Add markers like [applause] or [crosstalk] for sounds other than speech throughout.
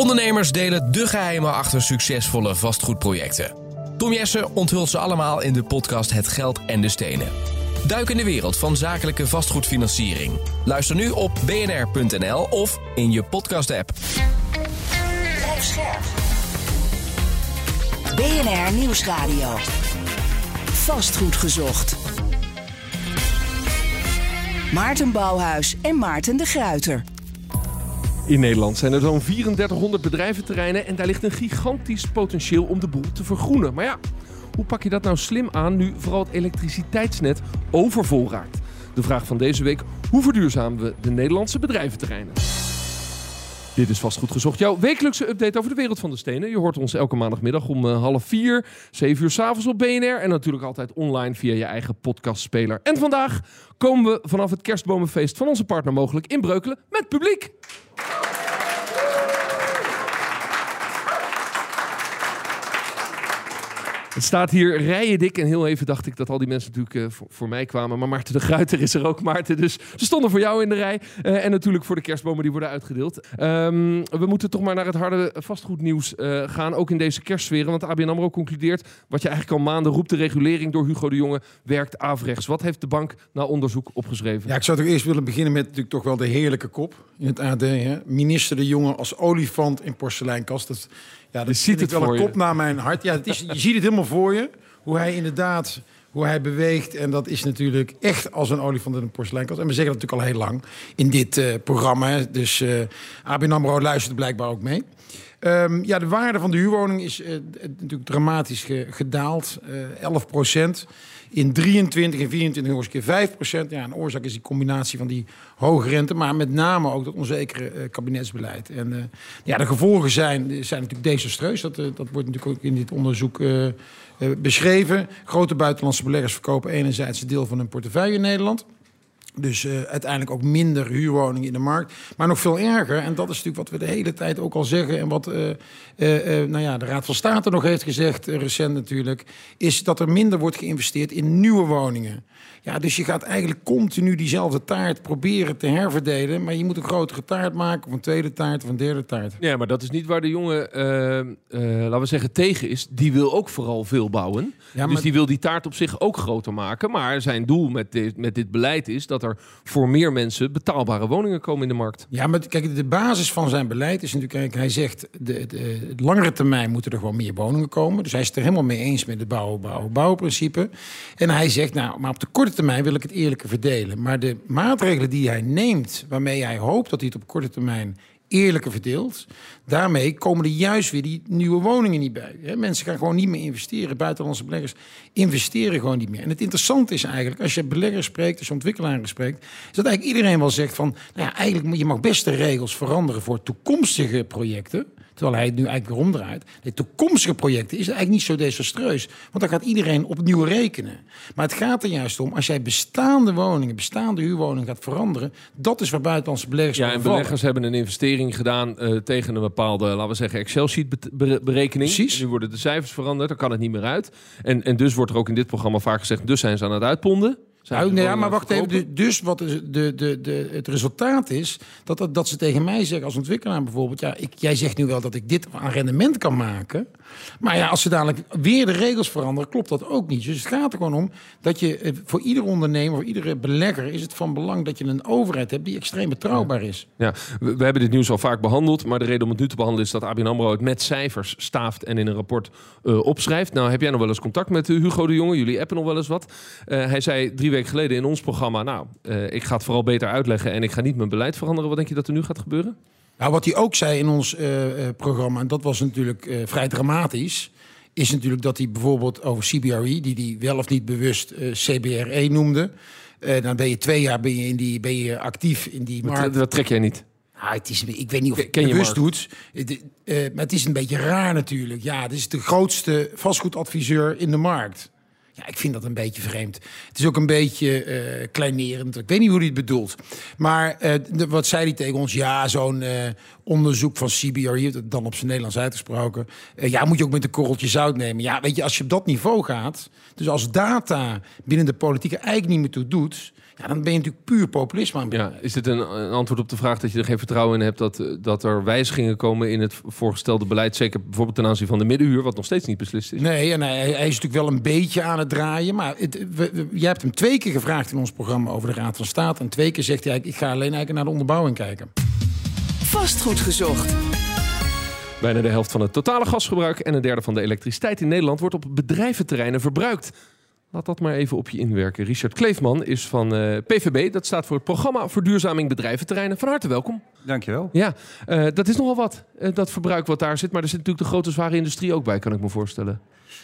Ondernemers delen de geheimen achter succesvolle vastgoedprojecten. Tom Jessen onthult ze allemaal in de podcast Het Geld en de Stenen. Duik in de wereld van zakelijke vastgoedfinanciering. Luister nu op bnr.nl of in je podcast-app. BNR Nieuwsradio. Vastgoed gezocht. Maarten Bouwhuis en Maarten de Gruiter. In Nederland zijn er zo'n 3400 bedrijventerreinen en daar ligt een gigantisch potentieel om de boel te vergroenen. Maar ja, hoe pak je dat nou slim aan nu vooral het elektriciteitsnet overvol raakt? De vraag van deze week, hoe verduurzamen we de Nederlandse bedrijventerreinen? Dit is vast goed gezocht. Jouw wekelijkse update over de wereld van de stenen. Je hoort ons elke maandagmiddag om uh, half vier, zeven uur s'avonds op BNR. En natuurlijk altijd online via je eigen podcastspeler. En vandaag komen we vanaf het kerstbomenfeest van onze partner mogelijk in Breukelen met publiek. Het staat hier rijen dik. En heel even dacht ik dat al die mensen natuurlijk uh, voor, mij kwamen. Maar Maarten de Gruiter is er ook, Maarten. Dus ze stonden voor jou in de rij. Uh, en natuurlijk voor de kerstbomen die worden uitgedeeld. Um, we moeten toch maar naar het harde vastgoednieuws uh, gaan. Ook in deze kerstsfeer. Want ABN AMRO concludeert wat je eigenlijk al maanden roept. De regulering door Hugo de Jonge werkt averechts. Wat heeft de bank na onderzoek opgeschreven? Ja, ik zou toch eerst willen beginnen met natuurlijk toch wel de heerlijke kop in het AD. Hè? Minister de Jonge als olifant in porseleinkast. Dat ja, dat ziet het wel een kop naar mijn hart. Ja, het is, je ziet het helemaal voor je. Hoe hij inderdaad, hoe hij beweegt. En dat is natuurlijk echt als een olifant in een porseleinkast. En we zeggen dat natuurlijk al heel lang in dit uh, programma. Dus uh, ABN AMRO luistert blijkbaar ook mee. Um, ja, de waarde van de huurwoning is uh, natuurlijk dramatisch ge gedaald. 11 procent. In 23 en 24 nog eens een keer 5 procent. Ja, een oorzaak is die combinatie van die hoge rente, maar met name ook dat onzekere kabinetsbeleid. En ja, de gevolgen zijn, zijn natuurlijk desastreus. Dat, dat wordt natuurlijk ook in dit onderzoek beschreven. Grote buitenlandse beleggers verkopen enerzijds een deel van hun portefeuille in Nederland. Dus uh, uiteindelijk ook minder huurwoningen in de markt. Maar nog veel erger, en dat is natuurlijk wat we de hele tijd ook al zeggen... en wat uh, uh, nou ja, de Raad van State nog heeft gezegd, recent natuurlijk... is dat er minder wordt geïnvesteerd in nieuwe woningen. Ja, dus je gaat eigenlijk continu diezelfde taart proberen te herverdelen... maar je moet een grotere taart maken, of een tweede taart, of een derde taart. Ja, maar dat is niet waar de jongen, laten we zeggen, tegen is. Die wil ook vooral veel bouwen. Ja, dus die wil die taart op zich ook groter maken. Maar zijn doel met dit, met dit beleid is... dat er voor meer mensen betaalbare woningen komen in de markt. Ja, maar kijk, de basis van zijn beleid is natuurlijk... Kijk, hij zegt, de, de, langere termijn moeten er gewoon meer woningen komen. Dus hij is het er helemaal mee eens met het bouwen, bouwen. En hij zegt, nou, maar op de korte termijn wil ik het eerlijker verdelen. Maar de maatregelen die hij neemt, waarmee hij hoopt dat hij het op korte termijn eerlijker verdeeld. Daarmee komen er juist weer die nieuwe woningen niet bij. Mensen gaan gewoon niet meer investeren. Buitenlandse beleggers investeren gewoon niet meer. En het interessante is eigenlijk, als je beleggers spreekt, als je ontwikkelaren spreekt, is dat eigenlijk iedereen wel zegt van, nou ja, eigenlijk je mag best de regels veranderen voor toekomstige projecten. Terwijl hij het nu eigenlijk weer omdraait. De toekomstige projecten is eigenlijk niet zo desastreus. Want dan gaat iedereen opnieuw rekenen. Maar het gaat er juist om, als jij bestaande woningen, bestaande huurwoningen gaat veranderen. Dat is waar buitenlandse beleggers Ja, en beleggers hebben een investering gedaan uh, tegen een bepaalde, laten we zeggen, Excel-sheet berekening. Precies. En nu worden de cijfers veranderd, dan kan het niet meer uit. En, en dus wordt er ook in dit programma vaak gezegd, dus zijn ze aan het uitponden. Nou, nee, ja, maar wacht even. Dus wat de, de, de, het resultaat is, dat, dat, dat ze tegen mij zeggen als ontwikkelaar bijvoorbeeld... ja, ik, jij zegt nu wel dat ik dit aan rendement kan maken... maar ja, als ze dadelijk weer de regels veranderen, klopt dat ook niet. Dus het gaat er gewoon om dat je eh, voor ieder ondernemer, voor iedere belegger... is het van belang dat je een overheid hebt die extreem betrouwbaar is. Ja, we, we hebben dit nieuws al vaak behandeld... maar de reden om het nu te behandelen is dat ABN AMRO het met cijfers staaft... en in een rapport uh, opschrijft. Nou, heb jij nog wel eens contact met Hugo de Jonge? Jullie appen nog wel eens wat. Uh, hij zei drie weken geleden in ons programma... nou, uh, ik ga het vooral beter uitleggen en ik ga niet mijn beleid veranderen. Wat denk je dat er nu gaat gebeuren? Nou, wat hij ook zei in ons uh, programma, en dat was natuurlijk uh, vrij dramatisch... is natuurlijk dat hij bijvoorbeeld over CBRE... die hij wel of niet bewust CBRE noemde... dan ben je twee jaar ben je in die, ben je actief in die markt. Dat, dat trek jij niet? Ah, het is, ik weet niet of je het bewust doet. Het, maar het is een beetje raar natuurlijk. Ja, het is de grootste vastgoedadviseur in de markt. Ja, ik vind dat een beetje vreemd. Het is ook een beetje uh, kleinerend. Ik weet niet hoe hij het bedoelt. Maar de, wat zei hij tegen ons? Ja, zo'n uh, onderzoek van CBR, hier dan op zijn Nederlands uitgesproken. ja, moet je ook met een korreltje zout nemen. Ja, weet je, als je op dat niveau gaat, dus als data binnen de politiek eigenlijk niet meer toe doet ja, dan ben je natuurlijk puur populisme aan Ja, is dit een, een, antwoord op de vraag dat je er geen vertrouwen in hebt dat, dat er wijzigingen komen in het voorgestelde beleid, zeker bijvoorbeeld ten aanzien van de middenhuur, wat nog steeds niet beslist is? Nee, en hij, hij is natuurlijk wel een beetje aan het draaien, maar het, we, jij hebt hem twee keer gevraagd in ons programma over de Raad van State en twee keer zegt hij, ik ga alleen eigenlijk naar de onderbouwing kijken. Vastgoed gezocht. Bijna de helft van het totale gasgebruik en een derde van de elektriciteit in Nederland wordt op bedrijventerreinen verbruikt. Laat dat maar even op je inwerken. Richard Kleefman is van uh, eh, PVB. Dat staat voor het programma Verduurzaming Bedrijventerreinen. Van harte welkom. Dankjewel. Ja, uh, dat is nogal wat, uh, dat verbruik wat daar zit. Maar er zit natuurlijk de grote zware industrie ook bij, kan ik me voorstellen.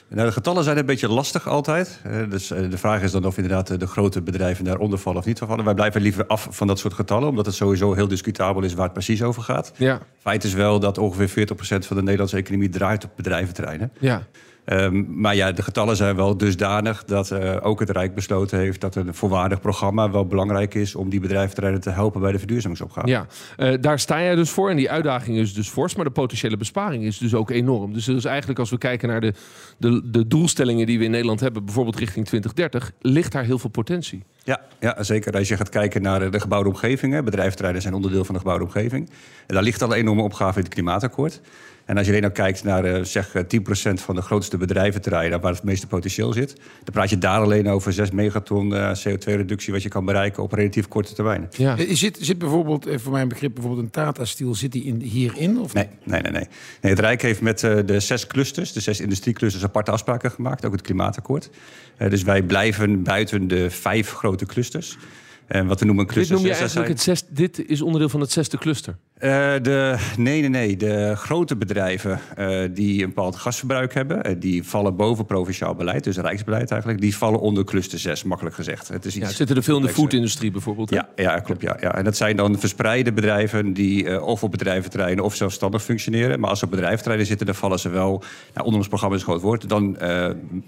Nou, de getallen zijn een beetje lastig altijd. dus de vraag is dan of inderdaad de grote bedrijven daaronder vallen of niet vallen. Wij blijven liever af van dat soort getallen, omdat het sowieso heel discutabel is waar het precies over gaat. Ja. Feit is wel dat ongeveer 40% van de Nederlandse economie draait op bedrijventerreinen. Ja. Um, maar ja, de getallen zijn wel dusdanig dat uh, ook het Rijk besloten heeft dat een voorwaardig programma wel belangrijk is om die bedrijventerreinen te helpen bij de verduurzamingsopgave. Ja, uh, daar sta jij dus voor en die uitdaging is dus fors, maar de potentiële besparing is dus ook enorm. Dus, dus eigenlijk als we kijken naar de, de, de doelstellingen die we in Nederland hebben, bijvoorbeeld richting 2030, ligt daar heel veel potentie. Ja, ja, zeker. Als je gaat kijken naar de gebouwde omgevingen. Bedrijventerreinen zijn onderdeel van de gebouwde omgeving. En daar ligt al een enorme opgave in het klimaatakkoord. En als je alleen nou kijkt naar uh, zeg 10% eh, van de grootste bedrijventerreinen waar het meeste potentieel zit, dan praat je daar alleen over 6 megaton uh, CO2-reductie wat je kan bereiken op relatief korte termijn. Ja. Zit, zit bijvoorbeeld, voor mijn begrip, bijvoorbeeld een Tata-stiel, zit die in, hierin? Of nee, nee, nee, nee, nee. Het Rijk heeft met de zes clusters, de zes industrieclusters, aparte afspraken gemaakt, ook het klimaatakkoord. dus wij blijven buiten de vijf grote clusters. En wat we noemen clusters. Dit noem je eigenlijk het zesde, dit is onderdeel van het zesde cluster? Uh, de, nee, nee, nee. De grote bedrijven uh, die een bepaald gasverbruik hebben... Uh, die vallen boven provinciaal beleid, dus rijksbeleid eigenlijk... die vallen onder cluster 6, makkelijk gezegd. Het is iets ja, zitten er veel in de foodindustrie bijvoorbeeld? Ja, ja, klopt. Ja, ja. En dat zijn dan verspreide bedrijven... die of op bedrijventerreinen of zelfstandig functioneren. Maar als ze op bedrijventerreinen zitten, dan vallen ze wel... Nou, onder ons programma is een groot woord, dan,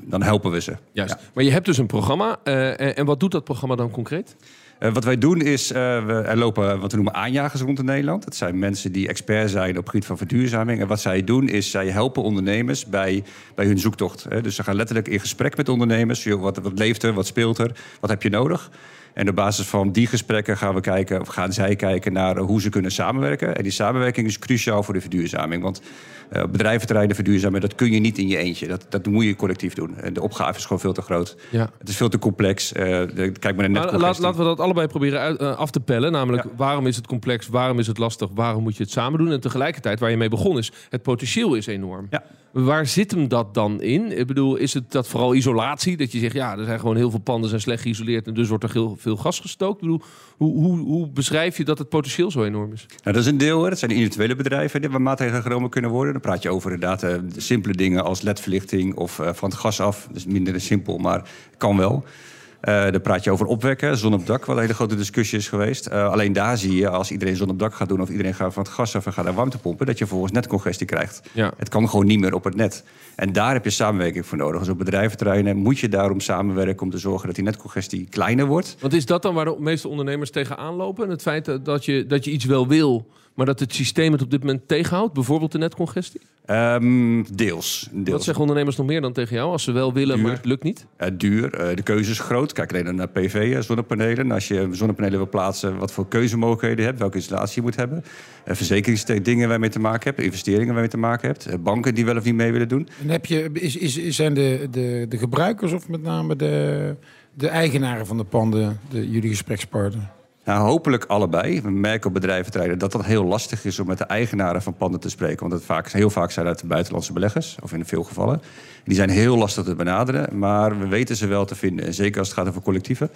dan helpen we ze. Juist. Ja. Maar je hebt dus een programma. En wat doet dat programma dan concreet? Uh, wat wij doen is, uh, we, er lopen wat we noemen aanjagers rond in Nederland. Dat zijn mensen die expert zijn op het gebied van verduurzaming. En wat zij doen is, zij helpen ondernemers bij, bij hun zoektocht. Hè. Dus ze gaan letterlijk in gesprek met ondernemers. Wat, wat leeft er, wat speelt er, wat heb je nodig? En op basis van die gesprekken gaan we kijken, of gaan zij kijken naar hoe ze kunnen samenwerken. En die samenwerking is cruciaal voor de verduurzaming. Want uh, bedrijventerreinen verduurzamen, dat kun je niet in je eentje. Dat, dat moet je collectief doen. De opgave is gewoon veel te groot. Ja. Het is veel te complex. Uh, kijk maar naar net. Laat, laten we dat allebei proberen uit, uh, af te pellen. Namelijk, waarom is het complex? Waarom is het lastig? Waarom moet je het samen doen? En tegelijkertijd, waar je mee begonnen is, het potentieel is enorm. Ja. Waar zit hem dat dan in? Ik bedoel, is het dat vooral isolatie? Dat je zegt, ja, er zijn gewoon heel veel panden zijn slecht geïsoleerd en dus wordt er heel veel gas gestookt. Ik bedoel, hoe, hoe, hoe beschrijf je dat het potentieel zo enorm is? Nou, dat is een deel. Hè. Dat zijn individuele bedrijven waar maatregelen genomen kunnen worden. Dan praat je over inderdaad uh, simpele dingen als ledverlichting of uh, van het gas af. Dat is minder simpel, maar kan wel. Uh, dan praat je over opwekken, zon op dak, wat een hele grote discussie is geweest. Uh, alleen daar zie je, als iedereen zon op dak gaat doen... of iedereen gaat van het gas af en gaat naar warmtepompen... dat je vervolgens netcongestie krijgt. Ja. Het kan gewoon niet meer op het net. En daar heb je samenwerking voor nodig. Dus op bedrijventerreinen moet je daarom samenwerken... om te zorgen dat die netcongestie kleiner wordt. Want is dat dan waar de meeste ondernemers tegenaan lopen? Het feit dat je, dat je iets wel wil maar dat het systeem het op dit moment tegenhoudt? Bijvoorbeeld de netcongestie? Um, deels, deels. Wat zeggen ondernemers nog meer dan tegen jou? Als ze wel willen, maar het lukt niet? Uh, duur. Uh, de keuze is groot. Kijk alleen naar PV, uh, zonnepanelen. Als je zonnepanelen wil plaatsen, wat voor keuzemogelijkheden je hebt, welke installatie je moet hebben. Uh, verzekeringsdingen waar je mee te maken hebt, investeringen waar je mee te maken hebt. banken die wel of niet mee willen doen. En heb je, is, is, zijn de, de, de gebruikers of met name de, de eigenaren van de panden de, jullie gesprekspartner? Nou, hopelijk allebei. We merken op bedrijventerreinen dat dat heel lastig is om met de eigenaren van panden te spreken. Want het vaak, heel vaak zijn de buitenlandse beleggers, of in veel gevallen. Die zijn heel lastig te benaderen, maar we weten ze wel te vinden. En zeker als het gaat over collectieven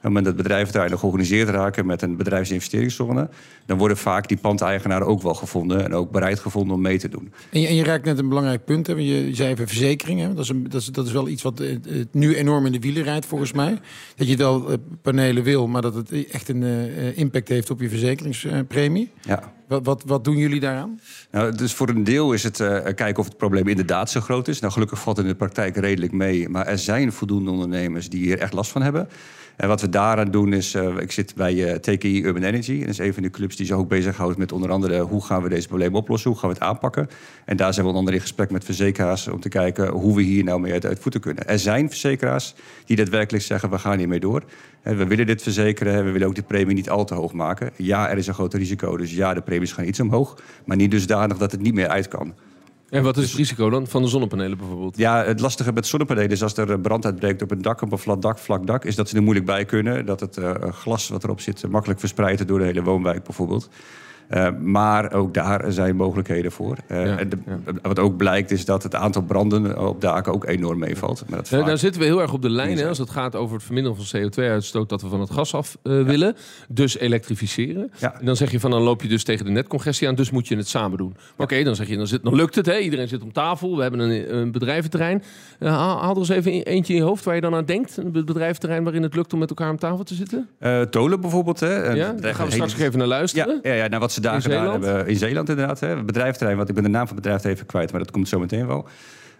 het moment dat bedrijven daar georganiseerd raken met een bedrijfsinvesteringszone, dan worden vaak die pandeigenaren ook wel gevonden en ook bereid gevonden om mee te doen. En je, en je raakt net een belangrijk punt. Hè? Je zei even verzekeringen. Dat is, een, dat, is, dat is wel iets wat het eh, nu enorm in de wielen rijdt, volgens mij. Dat je wel eh, panelen wil, maar dat het echt een uh, impact heeft op je verzekeringspremie. Ja. Wat, wat, wat doen jullie daaraan? Nou, dus voor een deel is het uh, kijken of het probleem inderdaad zo groot is. Nou, gelukkig valt het in de praktijk redelijk mee. Maar er zijn voldoende ondernemers die hier echt last van hebben. En wat we daaraan doen is, uh, ik zit bij eh, TKI Urban Energy. Dat is een van de clubs die zich ook bezighoudt met onder andere hoe gaan we deze problemen oplossen, hoe gaan we het aanpakken. En daar zijn we onder andere in gesprek met verzekeraars om te kijken hoe we hier nou mee uit, voeten kunnen. Er zijn verzekeraars die daadwerkelijk zeggen we gaan hiermee door. En we willen dit verzekeren, we willen ook de premie niet al te hoog maken. Ja, er is een groot risico, dus ja, de premies gaan iets omhoog. Maar niet dusdanig dat het niet meer uit kan. En wat is het risico dan van de zonnepanelen bijvoorbeeld? Ja, het lastige met zonnepanelen is als er brand uitbreekt op een dak, op een flat dak, vlak dak, is dat ze er moeilijk bij kunnen. Dat het uh, glas wat erop zit makkelijk verspreidt door de hele woonwijk bijvoorbeeld. Uh, maar ook daar zijn mogelijkheden voor. Uh, en de, Wat ook blijkt is dat het aantal branden op daken ook enorm meevalt. Maar dat daar zitten we heel erg op de lijn hè, als het gaat over het verminderen van CO2-uitstoot... dat we van het gas af uh, willen, dus elektrificeren. En dan zeg je van dan loop je dus tegen de netcongestie aan... dus moet je het samen doen. Maar oké, dan zeg je dan, zit, dan lukt het. Hè? Iedereen zit om tafel, we hebben een, een bedrijventerrein. haal er eens even eentje in je hoofd waar je dan aan denkt. Een bedrijventerrein waarin het lukt om met elkaar om tafel te zitten. tolen bijvoorbeeld. Hè? Daar gaan we straks nog even naar luisteren. Ja, ja, ja nou, wat ze daar in gedaan Zeeland? hebben. In Zeeland inderdaad. Hè. Bedrijfterrein, want ik ben de naam van het bedrijf even kwijt, maar dat komt zo meteen wel.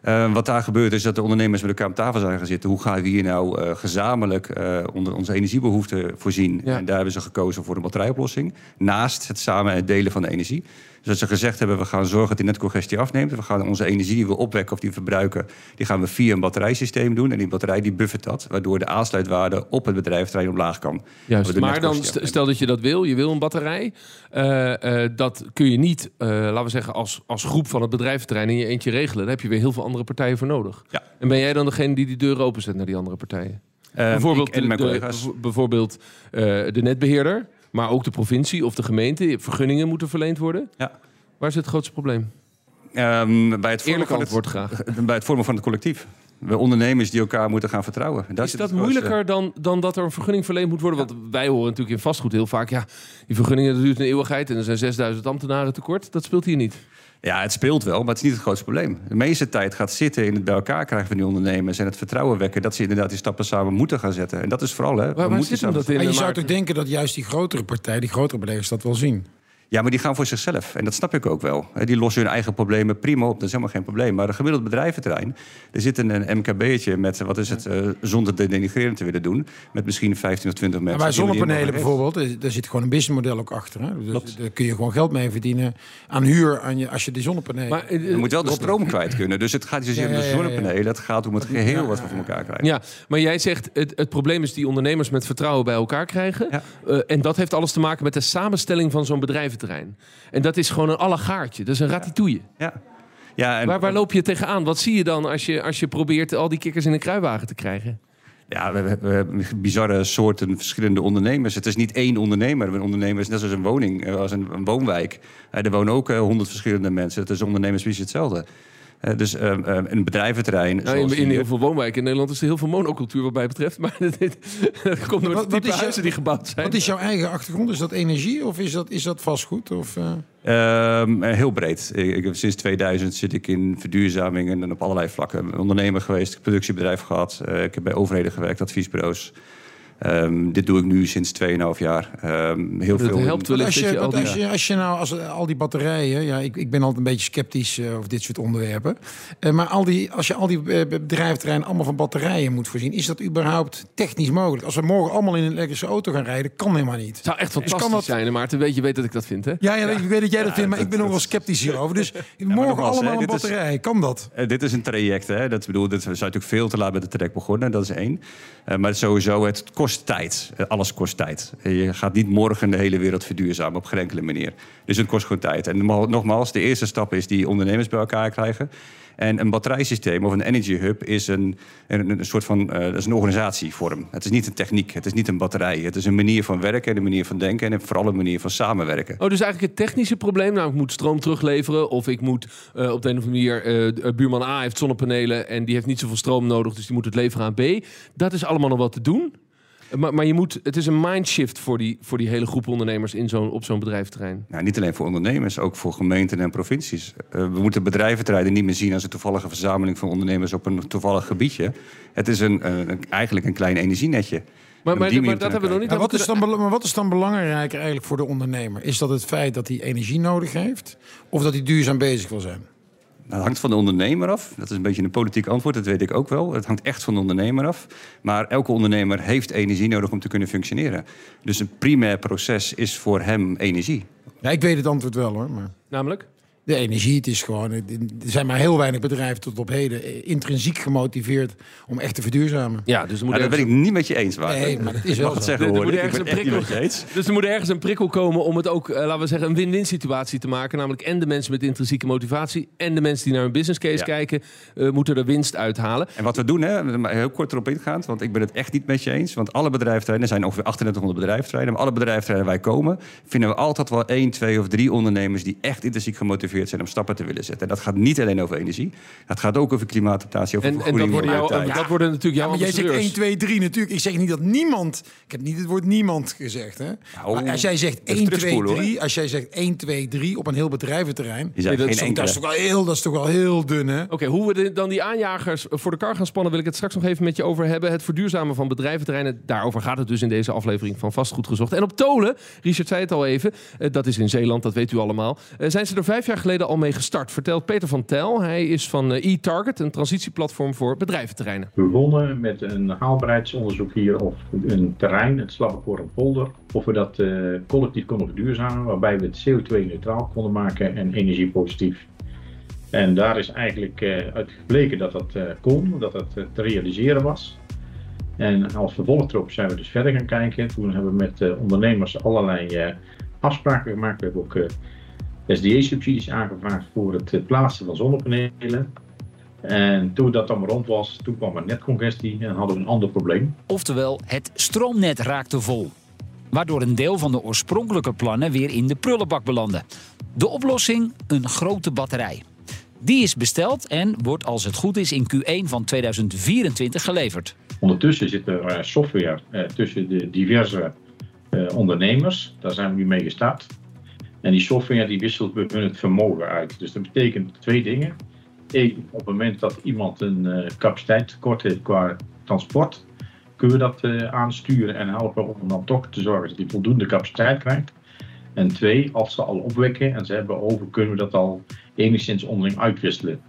Uh, wat daar gebeurt is dat de ondernemers met elkaar op tafel zijn gaan zitten. Hoe gaan we hier nou uh, gezamenlijk uh, onder onze energiebehoeften voorzien? Ja. En daar hebben ze gekozen voor een batterijoplossing. Naast het samen delen van de energie. Dat ze gezegd hebben, we gaan zorgen dat die netcongestie afneemt. We gaan onze energie die we opwekken of die we verbruiken... die gaan we via een batterijsysteem doen. En die batterij die buffert dat. Waardoor de aansluitwaarde op het bedrijventerrein omlaag kan. Juist, maar dan stel dat je dat wil. Je wil een batterij. Uh, uh, dat kun je niet, uh, laten we zeggen, als, als groep van het bedrijventerrein in je eentje regelen. Daar heb je weer heel veel andere partijen voor nodig. Ja. En ben jij dan degene die die deur openzet naar die andere partijen? bijvoorbeeld, en mijn collega's. De, bijvoorbeeld de netbeheerder. Maar ook de provincie of de gemeente, vergunningen moeten verleend worden. Ja. Waar zit het grootste probleem? Um, bij het vormen van het, graag. [laughs] Bij het vormen van het collectief. We ondernemers die elkaar moeten gaan vertrouwen. is dat moeilijker dan, dan dat er een vergunning verleend moet worden? Want wij horen natuurlijk in vastgoed heel vaak... ja, die vergunningen dat duurt een eeuwigheid... en er zijn 6000 ambtenaren tekort. Dat speelt hier niet. Ja, het speelt wel, maar het is niet het grootste probleem. De meeste tijd gaat zitten in het bij elkaar krijgen van die ondernemers... en het vertrouwen wekken dat ze inderdaad die stappen samen moeten gaan zetten. En dat is vooral... Hè, waar, waar zit dat in? je zou toch denken dat juist die grotere partij, die grotere bedrijven dat wel zien? Ja, maar die gaan voor zichzelf. En dat snap ik ook wel. Die lossen hun eigen problemen prima op. Dat is helemaal geen probleem. Maar een gemiddeld bedrijventerrein... er zit een, MKB'tje met, wat is het... Uh, zonder te denigreren te willen doen... met misschien 15 of 20 mensen. Maar bij zonnepanelen bijvoorbeeld... daar zit gewoon een businessmodel ook achter. Hè? Dus daar kun je gewoon geld mee verdienen aan huur... Aan je, als je die zonnepanelen... Maar, je moet wel de stroom kwijt kunnen. Dus het gaat niet zozeer om de zonnepanelen. Het gaat om het geheel wat we voor elkaar krijgen. Ja, maar jij zegt... het, het probleem is die ondernemers met vertrouwen bij elkaar krijgen. Uh, en dat heeft alles te maken met de samenstelling van zo'n bedrijventerrein. En dat is gewoon een allegaartje. Dat is een ratitouille. Ja. Ja, en, waar, waar loop je tegenaan? Wat zie je dan als je, als je probeert al die kikkers in een kruiwagen te krijgen? Ja, we, hebben bizarre soorten verschillende ondernemers. Het is niet één ondernemer. Een ondernemer is net zoals een woning, eh, als een, een woonwijk. Er wonen ook eh, honderd verschillende mensen. Het is ondernemersvisie hetzelfde. Uh, dus uh, uh, een bedrijventerrein. Nou, in, in heel veel woonwijken in Nederland is er heel veel monocultuur wat mij betreft. Maar [laughs] dat komt door de type huizen die gebouwd zijn. Wat is jouw eigen achtergrond? Is dat energie of is dat, is dat vastgoed? Of, ehm, heel breed. Ik, ik, sinds 2000 zit ik in verduurzaming en op allerlei vlakken. Ondernemer geweest, productiebedrijf gehad. ik heb bij overheden gewerkt, adviesbureaus. Um, dit doe ik nu sinds 2,5 jaar. Um, heel dat veel. helpt wel als je, al die... als, je, als je nou als, al die batterijen, ja, ik, ik ben altijd een beetje sceptisch uh, over dit soort onderwerpen. Uh, maar al die, als je al die uh, bedrijventerreinen allemaal van batterijen moet voorzien, is dat überhaupt technisch mogelijk? Als we morgen allemaal in een elektrische auto gaan rijden, kan helemaal niet. Het zou echt fantastisch dat... zijn, Maarten. Weet je weet dat ik dat vind, hè? Ja, ja, ik weet dat jij dat vindt, maar ik ben nog wel sceptisch hierover. Dus [laughs] morgen allemaal een batterij, kan dat? dit is een traject, hè? Dat bedoel, dit zou natuurlijk veel te laat met het traject begonnen. Dat is één. maar sowieso, het kost tijd alles kost tijd. Je gaat niet morgen de hele wereld verduurzamen op geen enkele manier. Dus het kost gewoon tijd. En nogmaals, de eerste stap is die ondernemers bij elkaar krijgen. En een batterijsysteem of een energy hub is een, een, een soort van uh, is een organisatievorm. Het is niet een techniek, het is niet een batterij. Het is een manier van werken en een manier van denken en vooral een manier van samenwerken. Oh, dus eigenlijk het technische probleem, nou ik moet stroom terugleveren of ik moet op de een of andere manier, buurman A heeft zonnepanelen en die heeft niet zoveel stroom nodig, dus die moet het leveren aan B. Dat is allemaal nog wat te doen. Maar, maar je moet, het is een mindshift voor die, voor die hele groep ondernemers in zo'n, op zo'n bedrijventerrein. Nou, niet alleen voor ondernemers, ook voor gemeenten en provincies. Uh, we moeten bedrijventerreinen niet meer zien als een toevallige verzameling van ondernemers op een toevallig gebiedje. Het is een, uh, eigenlijk een klein energienetje. Maar, maar, maar dat hebben we nog niet. Wat, is dan, maar wat is dan belangrijker eigenlijk voor de ondernemer? Is dat het feit dat hij energie nodig heeft? Of dat hij duurzaam bezig wil zijn? Nou, dat hangt van de ondernemer af. Dat is een beetje een politiek antwoord, dat weet ik ook wel. Het hangt echt van de ondernemer af. Maar elke ondernemer heeft energie nodig om te kunnen functioneren. Dus een primair proces is voor hem energie. Ja, ik weet het antwoord wel hoor. Maar... Namelijk? De energie. Het is gewoon, er zijn maar heel weinig bedrijven tot op heden eh, intrinsiek gemotiveerd om echt te verduurzamen. Ja, dus moet dat ben ik niet met je eens. Waar. Nee, maar het is wel zeggen er moet ergens een prikkel, Dus er moet ergens een prikkel komen om het ook, uh, laten we zeggen, een win-win situatie te maken. Namelijk en de mensen met intrinsieke motivatie en de mensen die naar een business case kijken, uh, moeten er winst uithalen. En wat we doen, hè, heel kort erop ingaand, want ik ben het echt niet met je eens. Want alle bedrijfterreinen, er zijn ongeveer 3800 bedrijfterreinen, maar alle bedrijfterreinen wij komen, vinden we altijd wel één, twee of drie ondernemers die echt intrinsiek gemotiveerd zijn om stappen te willen zetten. En dat gaat niet alleen over energie. Dat gaat ook over klimaatadaptatie, over en, en dat worden, jou, dat worden natuurlijk jouw ja, maar jij zegt 1, 2, 3 natuurlijk. Ik zeg niet dat niemand... Ik heb niet het woord niemand gezegd. Hè? Nou, maar als jij zegt 1, 2, 3... Als jij zegt 1, 2, 3 op een heel bedrijventerrein... Dat, is, dat, is toch wel heel, dat is toch wel heel dun, hè? Oké, okay, hoe we dan die aanjagers voor de kar gaan spannen... wil ik het straks nog even met je over hebben. Het verduurzamen van bedrijventerreinen. Daarover gaat het dus in deze aflevering van Vastgoed Gezocht. En op Tolen, Richard zei het al even... Uh, dat is in Zeeland, dat weet u allemaal... Uh, zijn ze er vijf jaar geleden al mee gestart, vertelt Peter van Tel. Hij is van eh, e-Target, een transitieplatform voor bedrijventerreinen. We begonnen met een haalbaarheidsonderzoek hier of een terrein, het Polder, of we dat uh, collectief konden verduurzamen, waarbij we het CO2-neutraal konden maken en energiepositief. En daar is eigenlijk uh, uit gebleken dat dat kon, dat dat te realiseren was. En als vervolg erop zijn we dus verder gaan kijken. Toen hebben we met ondernemers allerlei afspraken gemaakt. We hebben ook SDA-subsidies aangevraagd voor het plaatsen van zonnepanelen. En toen dat dan rond was, toen kwam er netcongestie en hadden we een ander probleem. Oftewel, het stroomnet raakte vol. Waardoor een deel van de oorspronkelijke plannen weer in de prullenbak belandde. De oplossing? Een grote batterij. Die is besteld en wordt als het goed is in Q1 van 2024 geleverd. Ondertussen zit er eh, software eh, tussen de diverse eh, ondernemers. Daar zijn we nu mee gestart. En die software die wisselt het vermogen uit. Dus dat betekent twee dingen. Eén, op het moment dat iemand een uh, capaciteit tekort heeft qua transport, kunnen we dat uh, aansturen en helpen om dan toch te zorgen dat hij voldoende capaciteit krijgt. En twee, als ze al opwekken en ze hebben over, kunnen we dat al enigszins onderling uitwisselen.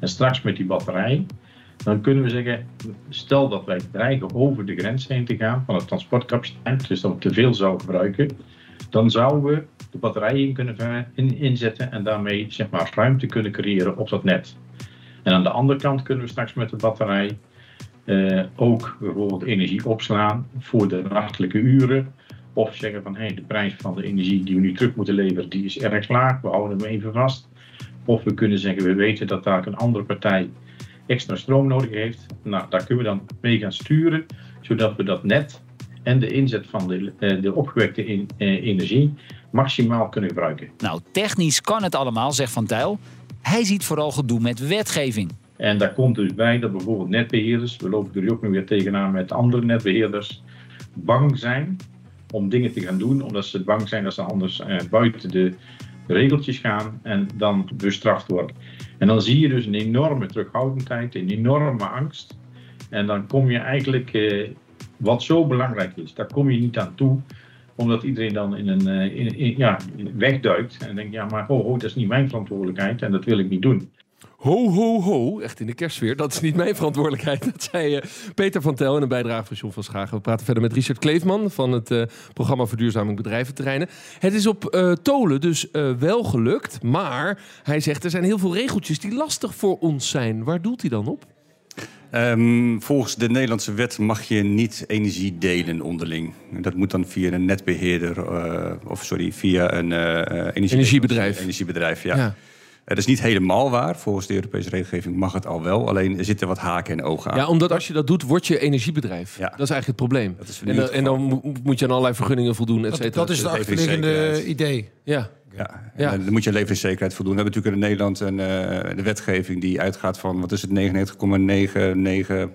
En straks met die batterij, dan kunnen we zeggen, stel dat wij dreigen over de grens heen te gaan van de transportcapaciteit, dus dat we te veel zouden gebruiken, dan zouden we de batterijen in kunnen inzetten en daarmee zeg maar, ruimte kunnen creëren op dat net. En aan de andere kant kunnen we straks met de batterij uh, ook bijvoorbeeld energie opslaan voor de nachtelijke uren. Of zeggen van hey, de prijs van de energie die we nu terug moeten leveren, die is erg laag, we houden hem even vast. Of we kunnen zeggen, we weten dat daar een andere partij extra stroom nodig heeft. Nou, daar kunnen we dan mee gaan sturen, zodat we dat net en de inzet van de, eh, de opgewekte in, eh, energie maximaal kunnen gebruiken. Nou, technisch kan het allemaal, zegt Van Tijl. Hij ziet vooral gedoe met wetgeving. En daar komt dus bij dat bijvoorbeeld netbeheerders, we lopen er ook nu weer tegenaan met andere netbeheerders, bang zijn om dingen te gaan doen, omdat ze bang zijn dat ze anders eh, buiten de regeltjes gaan en dan bestraft worden. En dan zie je dus een enorme terughoudendheid, een enorme angst. En dan kom je eigenlijk eh, wat zo belangrijk is, daar kom je niet aan toe omdat iedereen dan in een uh, in, ja, wegduikt en denkt, ja maar ho, ho, dat is niet mijn verantwoordelijkheid en dat wil ik niet doen. Ho, ho, ho, echt in de kerstsfeer. Dat is niet mijn verantwoordelijkheid. [laughs] Dat zei uh, Peter van Tel in een bijdrage van John van Schagen. We praten verder met Richard Kleefman van het uh, programma Verduurzaming Bedrijventerreinen. Het is op Tolen dus wel gelukt, maar hij zegt er zijn heel veel regeltjes die lastig voor ons zijn. Waar doelt hij dan op? Um, volgens de Nederlandse wet mag je niet energie delen onderling. Dat moet dan via een netbeheerder, uh, of sorry, via een uh, energie energiebedrijf. Energiebedrijf, ja. ja. Dat is niet helemaal waar. Volgens de Europese regelgeving mag het al wel. Alleen er zitten wat haken en ogen aan. Ja, omdat als je dat doet, word je energiebedrijf. Ja. Dat is eigenlijk het probleem. en, dan, en, dan moet je aan allerlei vergunningen voldoen, et cetera. Dat, is het achterliggende idee. Ja. Ja, ja. dan moet je leveringszekerheid voldoen. We hebben natuurlijk in Nederland een, uh, de wetgeving die uitgaat van... wat is het, 99,999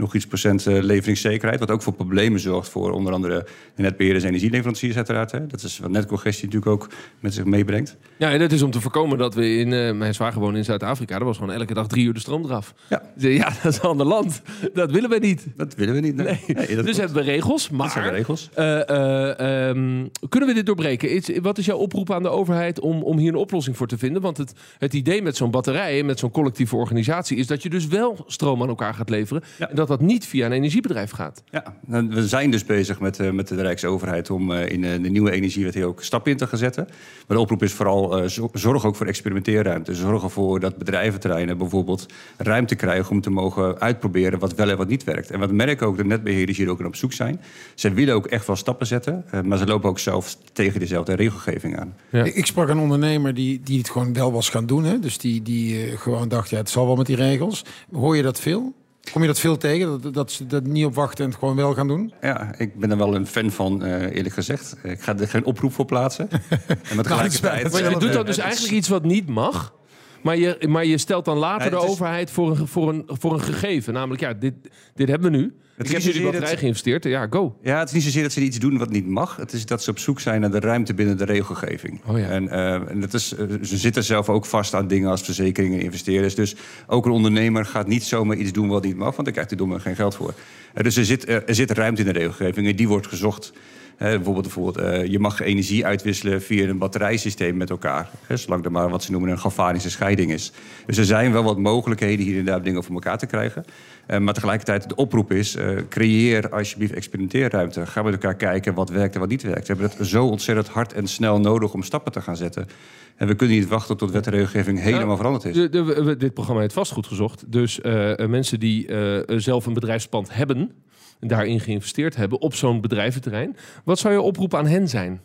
nog iets procent leveringszekerheid. Wat ook voor problemen zorgt voor onder andere de netbeheerders en energieleveranciers uiteraard. Hè. Dat is wat netcongestie natuurlijk ook met zich meebrengt. Ja, en dat is om te voorkomen dat we in... mijn zwager woonde in Zuid-Afrika. Daar was gewoon elke dag drie uur de stroom eraf. Ja, ja [laughs] dat is een ander land. Dat willen we niet. Dat willen we niet. Nee. nee. dus hebben we regels. Maar hebben regels. Ehm, kunnen we dit doorbreken? Wat is jouw oproep aan de overheid om, om hier een oplossing voor te vinden? Want het, het idee met zo'n batterij, met zo'n collectieve organisatie, is dat je dus wel stroom aan elkaar gaat leveren. En dat dat niet via een energiebedrijf gaat. Ja, we zijn dus bezig met, uh, met de Rijksoverheid om uh, in uh, de nieuwe energiewet hier ook stappen in te gaan zetten. Maar de oproep is vooral zorg ook voor experimenteerruimte. Zorg ervoor dat bedrijventerreinen bijvoorbeeld ruimte krijgen om te mogen uitproberen wat wel en wat niet werkt. En wat merken ook de netbeheerders hier ook op zoek zijn. Ze willen ook echt wel stappen zetten, maar ze lopen ook zelf tegen dezelfde regelgeving aan. Ja. Ik sprak een ondernemer die, die het gewoon wel was gaan doen. Hè? Dus die, die uh, gewoon dacht, ja, het zal wel met die regels. Hoor je dat veel? Kom je dat veel tegen, dat, dat ze dat niet op wachten en het gewoon wel gaan doen? Ja, ik ben er wel een fan van, uh, eerlijk gezegd. Ik ga er geen oproep voor plaatsen. [laughs] en met tegelijkertijd... maar je doet dat dus eigenlijk iets wat niet mag... Maar je, maar je stelt dan later de overheid voor een, voor, een, voor een gegeven. Namelijk, ja, dit, dit hebben we nu. Het ik heb jullie batterij geïnvesteerd. Ja, go. Ja, het is niet zozeer dat ze iets doen wat niet mag. Het is dat ze op zoek zijn naar de ruimte binnen de regelgeving. Oh ja. En, uh, en dat is, uh, ze zitten zelf ook vast aan dingen als verzekeringen en investeerders. Dus ook een ondernemer gaat niet zomaar iets doen wat niet mag. Want daar krijgt hij domme geen geld voor. Uh, dus er zit, er zit ruimte in de regelgeving en die wordt gezocht bijvoorbeeld, bijvoorbeeld uh, je mag energie uitwisselen via een batterijsysteem met elkaar. Hè, zolang er maar wat ze noemen een galvanische scheiding is. Dus er zijn wel wat mogelijkheden hier inderdaad dingen voor elkaar te krijgen. Uh, maar tegelijkertijd de oproep is, uh, creëer alsjeblieft experimenteerruimte. Ga met elkaar kijken wat werkt en wat niet werkt. We hebben het zo ontzettend hard en snel nodig om stappen te gaan zetten. En we kunnen niet wachten tot wet en regelgeving helemaal veranderd is. De, de, dit programma heeft vastgoed gezocht. Dus mensen die zelf een bedrijfspand hebben daarin geïnvesteerd hebben op zo'n bedrijventerrein. Wat zou je oproep aan hen zijn?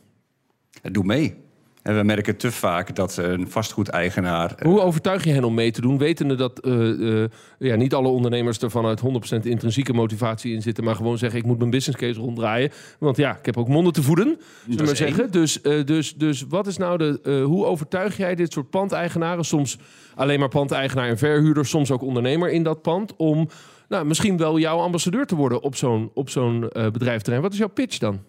Doe mee. En we merken te vaak dat een vastgoedeigenaar. Hoe overtuig je hen om mee te doen, wetende dat uh, uh, ja, niet alle ondernemers er vanuit 100% intrinsieke motivatie in zitten, maar gewoon zeggen: ik moet mijn business case ronddraaien. Want ja, ik heb ook monden te voeden, zullen we maar zeggen. Dus, uh, dus, dus wat is nou de. hoe overtuig jij dit soort pandeigenaren, soms alleen maar pandeigenaar en verhuurder, soms ook ondernemer in dat pand, om nou, misschien wel jouw ambassadeur te worden op zo'n op zo'n uh, bedrijfterrein. Wat is jouw pitch dan?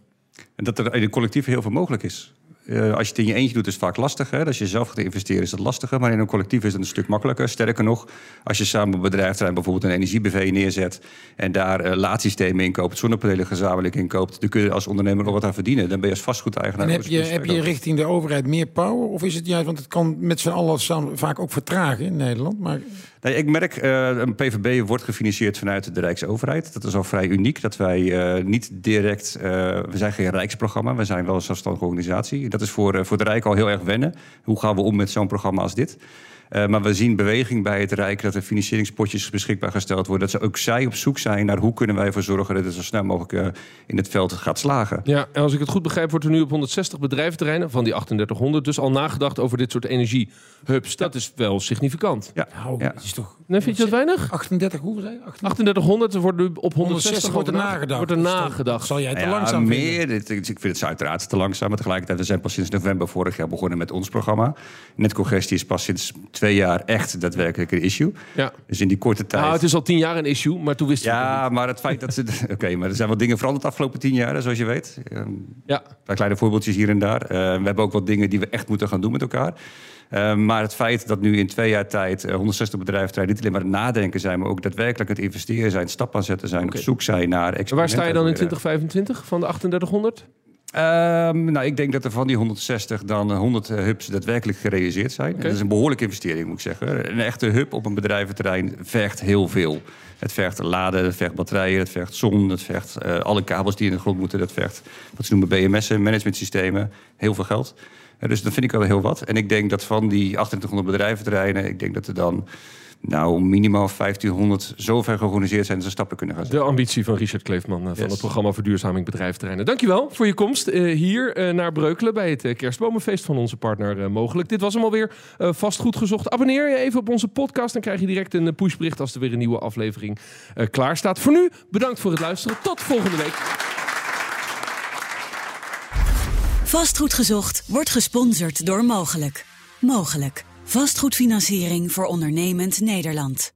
En dat er in een collectief heel veel mogelijk is. Uh, als je het in je eentje doet, is het vaak lastiger. Als je zelf gaat investeren, is het lastiger. Maar in een collectief is het een stuk makkelijker. Sterker nog, als je samen op bedrijfterrein bijvoorbeeld een energie-BV neerzet... en daar uh, laadsystemen inkoopt, zonnepanelen gezamenlijk inkoopt... dan kun je als ondernemer nog wat aan verdienen. Dan ben je als vastgoedeigenaar... En heb je, heb je richting de overheid meer power? Of is het juist, want het kan met z'n allen vaak ook vertragen in Nederland... maar Nee, ik merk, uh, een PVB wordt gefinancierd vanuit de Rijksoverheid. Dat is al vrij uniek, dat wij niet direct... We zijn geen Rijksprogramma, we zijn wel een zelfstandige organisatie. Dat is voor, voor de Rijk al heel erg wennen. Hoe gaan we om met zo'n programma als dit? Uh, maar we zien beweging bij het Rijk dat er financieringspotjes beschikbaar gesteld worden. Dat ze ook zij op zoek zijn naar hoe kunnen wij ervoor zorgen dat het zo snel mogelijk uh, in het veld gaat slagen. Ja, en als ik het goed begrijp, wordt er nu op 160 bedrijventerreinen van die 3800 dus al nagedacht over dit soort energiehubs. Dat is wel significant. Ja, nou, ja. is toch. Nee, vind je dat weinig? 38, hoeveel zijn 3800 wordt nu op 160 wordt er nagedacht. Wordt er nagedacht. Zal jij te ja, langzaam meer. Dit, ik vind het uiteraard te langzaam. Maar tegelijkertijd, we zijn pas sinds november vorig jaar begonnen met ons programma. Netcongestie is pas sinds twee jaar echt daadwerkelijk een issue. Ja. Dus in die korte tijd. Nou, het is al tien jaar een issue, maar toen wist je Ja, het niet. maar het feit dat ze. [laughs] [laughs] Oké, maar er zijn wat dingen veranderd de afgelopen tien jaar, zoals je weet. Ja. Een paar kleine voorbeeldjes hier en daar. Uh, we hebben ook wat dingen die we echt moeten gaan doen met elkaar. Uh, maar het feit dat nu in twee jaar tijd uh, 160 bedrijven niet alleen maar het nadenken zijn, maar ook daadwerkelijk het investeren zijn, stap aan zetten zijn, op zoek zijn naar Waar sta je dan in experimenten. 2025 van de 3800? Ehm, nou, ik denk dat er van die 160 dan eh, 100 hubs daadwerkelijk gerealiseerd zijn. Dat is een behoorlijke investering, moet ik zeggen. Een echte hub op een bedrijventerrein vergt heel veel. Het vergt laden, het vergt batterijen, het vergt zon, het vergt eh, alle kabels die in de grond moeten. Dat vergt wat ze noemen BMS'en, managementsystemen, heel veel geld. Eh, dus dat vind ik wel heel wat. En ik denk dat van die 2800 bedrijventerreinen, ik denk dat er dan nou minimaal 1500 zover georganiseerd zijn dat ze stappen kunnen gaan De zetten. ambitie van Richard Kleefman eh, van Yes. het programma Verduurzaming Bedrijventerreinen. Dankjewel voor je komst eh, hier naar Breukelen bij het kerstbomenfeest van onze partner Mogelijk. Dit was hem alweer vastgoed gezocht. Abonneer je even op onze podcast, dan krijg je direct een pushbericht als er weer een nieuwe aflevering klaar staat. Voor nu, bedankt voor het luisteren. Tot volgende week. Vastgoed gezocht wordt gesponsord door Mogelijk. Mogelijk. Vastgoedfinanciering voor ondernemend Nederland.